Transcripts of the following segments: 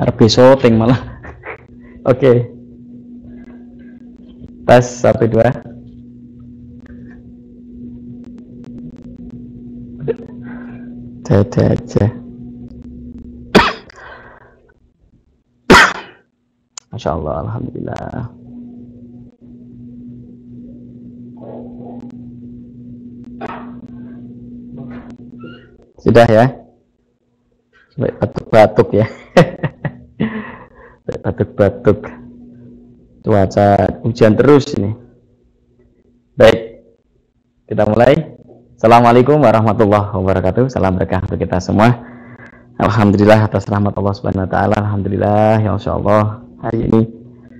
Arep syuting malah. Oke. Tes satu dua. Dada aja. Masya Allah, Alhamdulillah. Sudah ya? Batuk-batuk ya. Batuk-batuk. Cuaca hujan terus ini. Baik, kita mulai. Assalamualaikum warahmatullahi wabarakatuh. Salam berkah untuk kita semua. Alhamdulillah atas rahmat Allah Subhanahu wa taala. Alhamdulillah ya Allah hari ini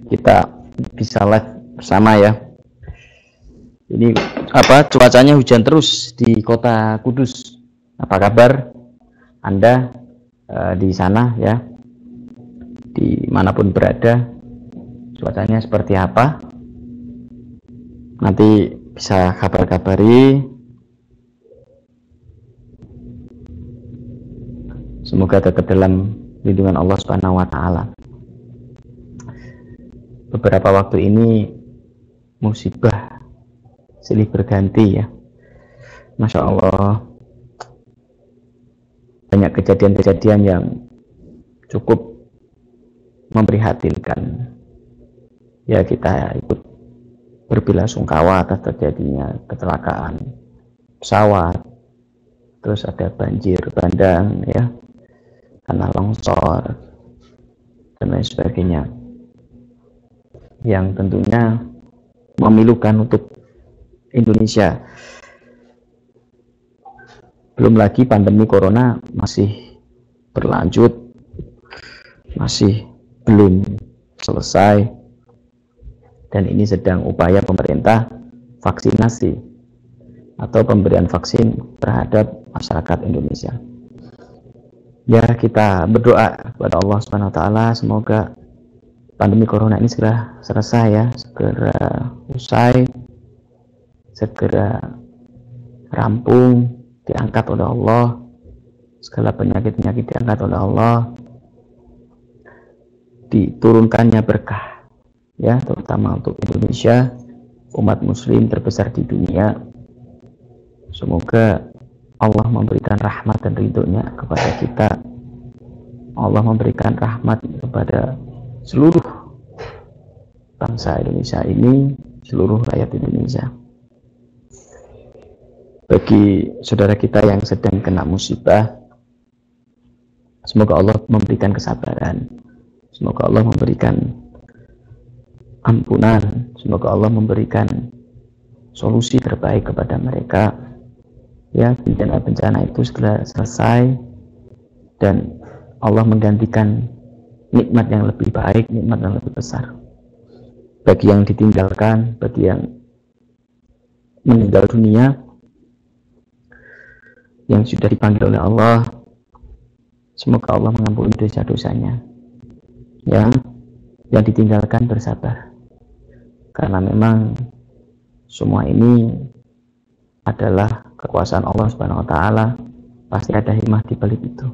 kita bisa live bersama ya. Ini apa cuacanya hujan terus di kota Kudus. Apa kabar Anda uh, di sana ya? Di mana pun berada, cuacanya seperti apa? Nanti bisa kabar-kabari. Semoga tetap dalam lindungan Allah Subhanahu wa taala. Beberapa waktu ini musibah silih berganti ya. Masya Allah banyak kejadian-kejadian yang cukup memprihatinkan. Ya kita ikut berbelasungkawa atas terjadinya kecelakaan pesawat, terus ada banjir bandang ya, karena longsor dan lain sebagainya. Yang tentunya memilukan untuk Indonesia belum lagi pandemi corona masih berlanjut, masih belum selesai, dan ini sedang upaya pemerintah vaksinasi atau pemberian vaksin terhadap masyarakat Indonesia. Ya kita berdoa kepada Allah Subhanahu Wa Taala semoga pandemi corona ini segera selesai ya, segera usai, segera rampung diangkat oleh Allah. Segala penyakit-penyakit diangkat oleh Allah. Diturunkannya berkah ya terutama untuk Indonesia. Umat muslim terbesar di dunia. Semoga Allah memberikan rahmat dan ridhonya kepada kita. Allah memberikan rahmat kepada seluruh bangsa Indonesia ini seluruh rakyat Indonesia bagi saudara kita yang sedang kena musibah semoga Allah memberikan kesabaran. Semoga Allah memberikan ampunan. Semoga Allah memberikan solusi terbaik kepada mereka. Ya bencana-bencana itu segera selesai. Dan Allah menggantikan nikmat yang lebih baik, nikmat yang lebih besar. Bagi yang ditinggalkan, bagi yang meninggal dunia yang sudah dipanggil oleh Allah. Semoga Allah mengampuni dosa-dosanya. Ya yang ditinggalkan bersabar. Karena memang semua ini adalah kekuasaan Allah Subhanahu wa taala. Pasti ada hikmah di balik itu.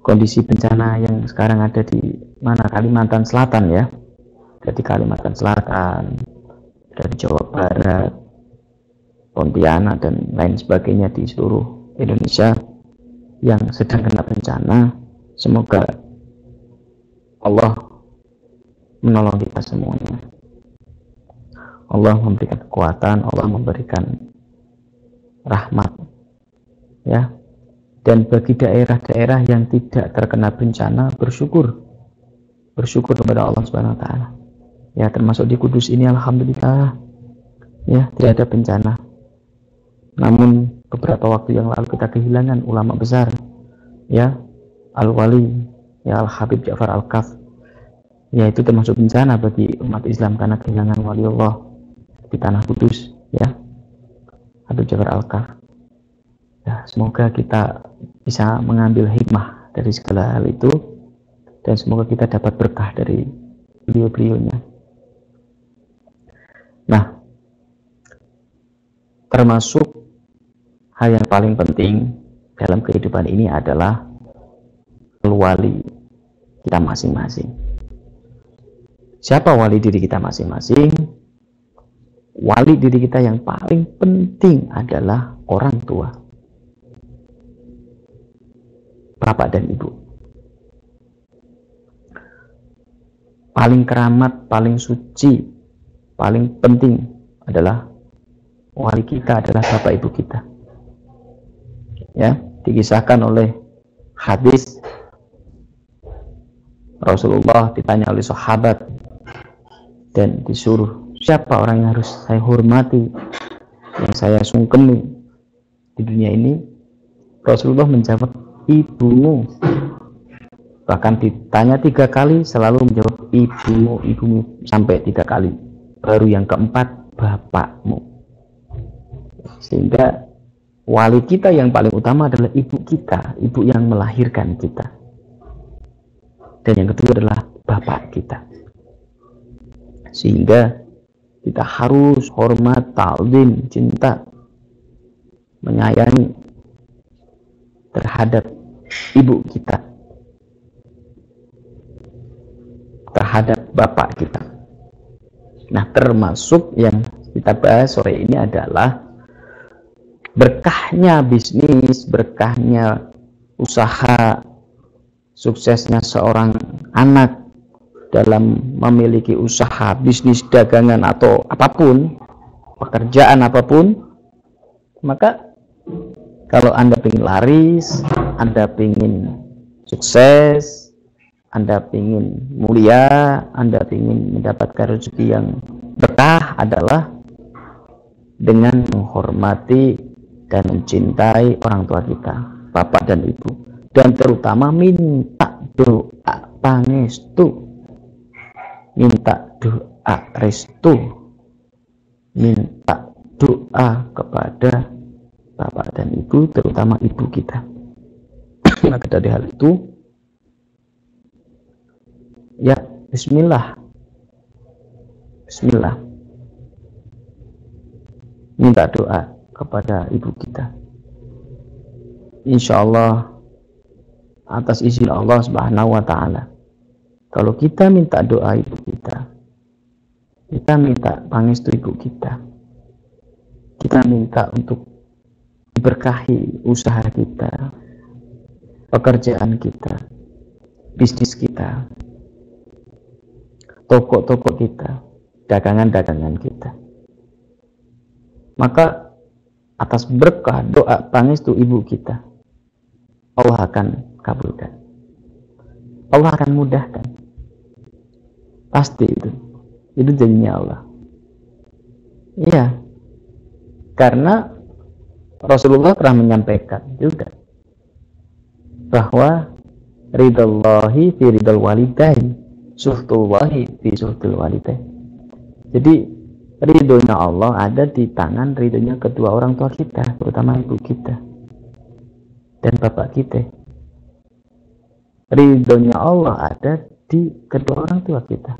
Kondisi bencana yang sekarang ada di mana? Kalimantan Selatan ya. Jadi Kalimantan Selatan dari Jawa Barat Pontianak dan lain sebagainya di seluruh Indonesia yang sedang kena bencana. Semoga Allah menolong kita semuanya. Allah memberikan kekuatan Allah memberikan rahmat ya. Dan bagi daerah-daerah yang tidak terkena bencana bersyukur. Bersyukur kepada Allah Subhanahu wa taala. Ya termasuk di Kudus ini alhamdulillah ya tidak ada bencana namun beberapa waktu yang lalu kita kehilangan ulama besar ya Al-Wali ya Al-Habib Ja'far Al-Kaf. Ya itu termasuk bencana bagi umat Islam karena kehilangan wali Allah di tanah kudus ya Habib Ja'far Al-Kaf. Ya semoga kita bisa mengambil hikmah dari segala hal itu dan semoga kita dapat berkah dari beliau-beliaunya. Nah termasuk hal yang paling penting dalam kehidupan ini adalah wali kita masing-masing. Siapa wali diri kita masing-masing? Wali diri kita yang paling penting adalah orang tua. Bapak dan ibu. Paling keramat, paling suci, paling penting adalah wali kita adalah bapak ibu kita. Ya, dikisahkan oleh hadis Rasulullah ditanya oleh sahabat dan disuruh siapa orang yang harus saya hormati yang saya sungkemi di dunia ini? Rasulullah menjawab ibumu. Bahkan ditanya tiga kali selalu menjawab ibumu ibumu sampai tiga kali. Baru yang keempat bapakmu. Sehingga wali kita yang paling utama adalah ibu kita ibu yang melahirkan kita. Dan yang kedua adalah bapak kita. Sehingga kita harus hormat, ta'zim, cinta menyayangi terhadap ibu kita terhadap bapak kita. Nah termasuk yang kita bahas sore ini adalah berkahnya bisnis berkahnya usaha suksesnya seorang anak dalam memiliki usaha, bisnis, dagangan atau apa pun, pekerjaan apa pun, maka kalau Anda ingin laris, Anda ingin sukses, Anda ingin mulia, Anda ingin mendapatkan rezeki yang berkah adalah dengan menghormati dan mencintai orang tua kita, bapak dan ibu. Dan terutama minta doa pangestu. Minta doa restu. Minta doa kepada bapak dan ibu terutama ibu kita. Maka dari hal itu. Ya bismillah. Bismillah. Minta doa kepada ibu kita insya Allah atas izin Allah Subhanahu wa taala. Kalau kita minta doa ibu kita, kita minta pangestu ibu kita. Kita minta untuk diberkahi usaha kita, pekerjaan kita, bisnis kita, toko-toko kita, dagangan-dagangan kita. Maka atas berkah doa pangestu ibu kita, Allah akan kabulkan. Allah akan mudahkan. Pasti itu. Itu janjinya Allah. Iya. Karena Rasulullah pernah menyampaikan juga bahwa ridallahi fi ridal walidain suhtullahi fi suhtul walidain. Jadi ridhonya Allah ada di tangan ridhonya kedua orang tua kita, terutama ibu kita dan bapak kita. Ridhonya Allah ada di kedua orang tua kita.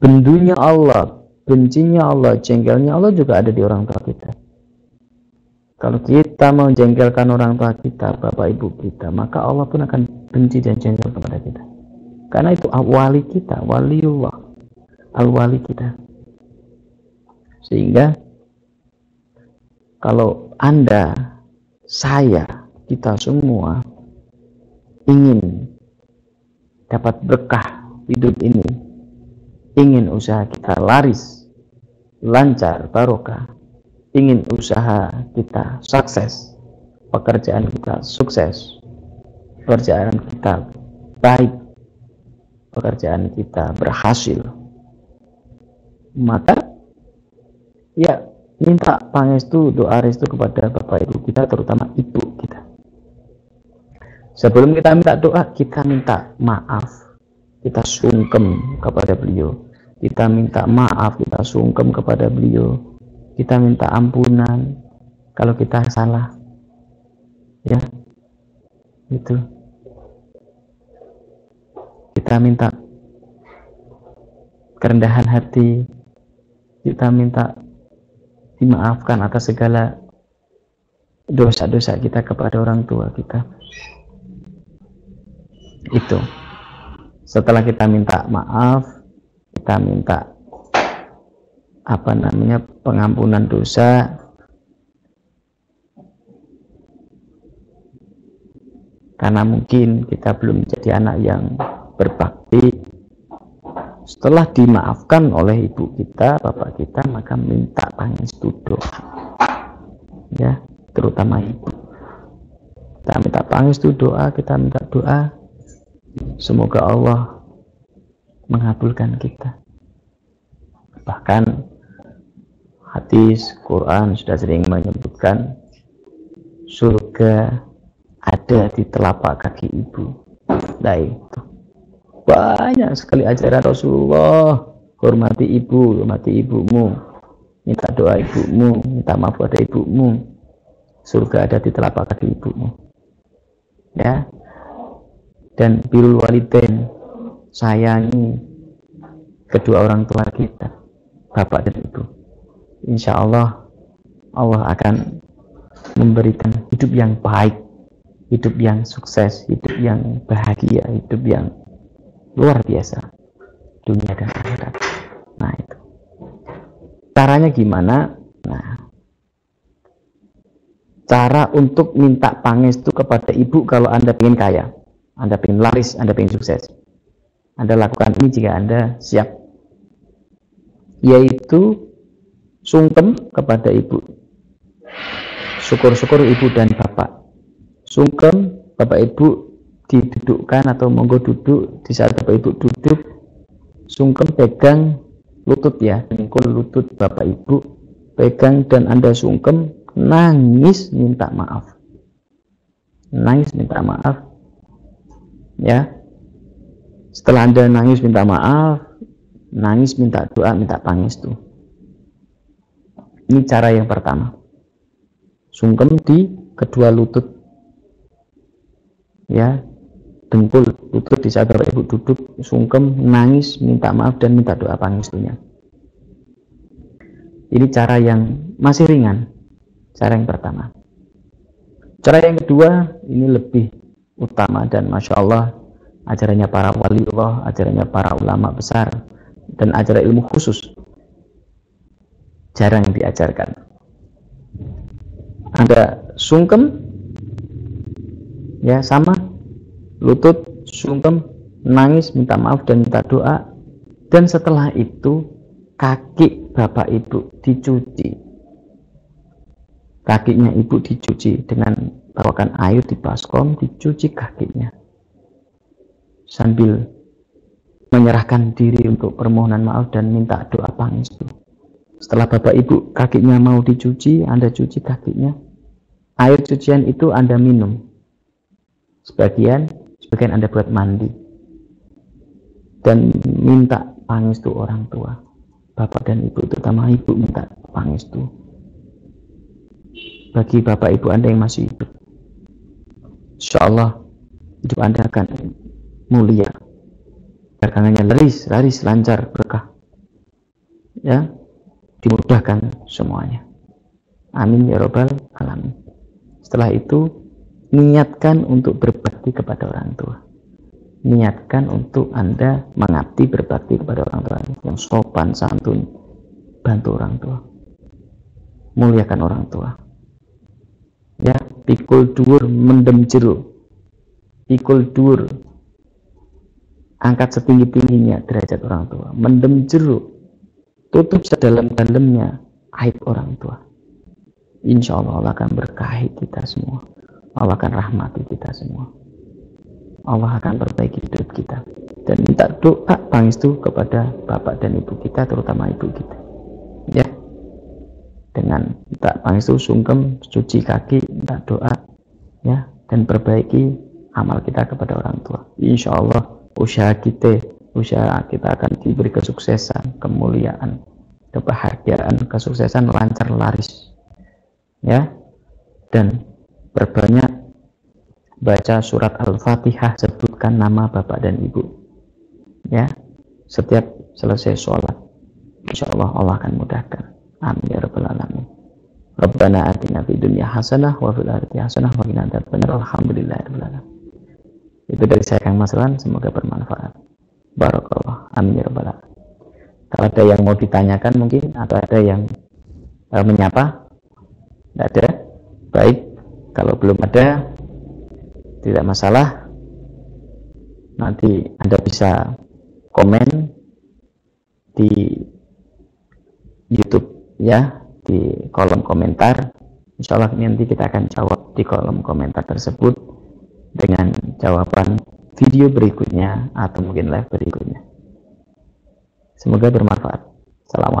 Bendunya Allah bencinya Allah jengkelnya Allah juga ada di orang tua kita. Kalau kita mau jengkelkan orang tua kita bapak ibu kita maka Allah pun akan benci dan jengkel kepada kita. Karena itu wali kita waliullah al-wali kita sehingga kalau anda saya kita semua ingin dapat berkah hidup ini, ingin usaha kita laris, lancar, barokah, ingin usaha kita sukses, pekerjaan kita sukses, pekerjaan kita baik, pekerjaan kita berhasil, maka ya minta pangestu doa restu kepada bapak ibu kita terutama ibu kita Sebelum kita minta doa, kita minta maaf. Kita sungkem kepada beliau. Kita minta maaf, kita sungkem kepada beliau. Kita minta ampunan kalau kita salah. Ya. Itu. Kita minta kerendahan hati. Kita minta dimaafkan atas segala dosa-dosa kita kepada orang tua kita. Itu. Setelah kita minta maaf kita minta apa namanya pengampunan dosa karena mungkin kita belum menjadi anak yang berbakti setelah dimaafkan oleh ibu kita, bapak kita, maka minta pangestu doa. Ya, terutama ibu. Kita minta pangestu doa, kita minta doa. Semoga Allah mengabulkan kita. Bahkan hadis Quran sudah sering menyebutkan surga ada di telapak kaki ibu. Nah itu banyak sekali ajaran Rasulullah. Hormati ibu hormati ibumu. Minta doa ibumu minta maaf pada ibumu. Surga ada di telapak kaki ibumu. Ya. Dan birul waliden sayangi kedua orang tua kita bapak dan ibu. Insya Allah Allah akan memberikan hidup yang baik hidup yang sukses hidup yang bahagia hidup yang luar biasa. Dunia dan akhirat. Nah itu. Caranya gimana? Nah cara untuk minta pangestu kepada ibu kalau anda ingin kaya. Anda ingin laris anda ingin sukses. Anda lakukan ini jika anda siap. Yaitu sungkem kepada ibu. Syukur-syukur ibu dan bapak. Sungkem bapak ibu didudukkan atau monggo duduk di saat bapak ibu duduk sungkem pegang lutut ya dengkul lutut bapak ibu pegang dan anda sungkem nangis minta maaf. Nangis minta maaf. Ya. Setelah anda nangis minta maaf nangis minta doa minta pangestu ini cara yang pertama. Sungkem di kedua lutut. Ya dengkul lutut bapak ibu duduk sungkem nangis minta maaf dan minta doa pangestunya ini cara yang masih ringan. Cara yang pertama. Cara yang kedua ini lebih utama dan masya Allah ajarannya para wali Allah ajarannya para ulama besar dan ajaran ilmu khusus. Jarang diajarkan. Anda sungkem ya sama lutut, sungkem, nangis, minta maaf dan minta doa. Dan setelah itu kaki bapak ibu dicuci. Kakinya ibu dicuci dengan bawakan air di baskom, dicuci kakinya. Sambil menyerahkan diri untuk permohonan maaf dan minta doa pangestu. Setelah bapak ibu kakinya mau dicuci, Anda cuci kakinya. Air cucian itu Anda minum. Sebagian sebagian Anda buat mandi. Dan minta pangestu orang tua. Bapak dan ibu terutama ibu minta pangestu bagi bapak ibu Anda yang masih hidup. Insya Allah hidup Anda akan mulia. Dagangannya laris, laris, lancar, berkah. Ya dimudahkan semuanya. Amin ya robbal alamin. Setelah itu niatkan untuk berbakti kepada orang tua. Niatkan untuk anda mengabdi berbakti kepada orang tua. Yang sopan santun bantu orang tua. Muliakan orang tua. Ya pikul dur mendem jeruk. Pikul dur angkat setinggi-tingginya derajat orang tua. Mendem jeruk. Tutup sedalam-dalamnya aib orang tua. Insya Allah akan berkahi kita semua Allah akan rahmati kita semua. Allah akan perbaiki hidup kita. Dan minta doa pangestu kepada bapak dan ibu kita terutama ibu kita. Ya. Dengan minta pangestu sungkem cuci kaki minta doa ya dan perbaiki amal kita kepada orang tua. Insya Allah usaha kita usaha kita akan diberi kesuksesan kemuliaan kebahagiaan kesuksesan lancar laris. Ya. Dan berbanyak baca surat Al-Fatihah sebutkan nama bapak dan ibu ya setiap selesai sholat insya Allah Allah akan mudahkan amin ya rabbal alamin Rabbana atina fid dunya hasanah wa fil akhirati hasanah wa qina adzabannar. Alhamdulillahirabbil alamin. Itu dari saya Kang Masran, semoga bermanfaat. Barakallah. Amin ya rabbal alamin. Kalau ada yang mau ditanyakan mungkin atau ada yang uh, menyapa? Tidak ada? Baik. Kalau belum ada, tidak masalah. Nanti Anda bisa komen di YouTube ya di kolom komentar. Insya Allah nanti kita akan jawab di kolom komentar tersebut dengan jawaban video berikutnya atau mungkin live berikutnya. Semoga bermanfaat. Assalamualaikum.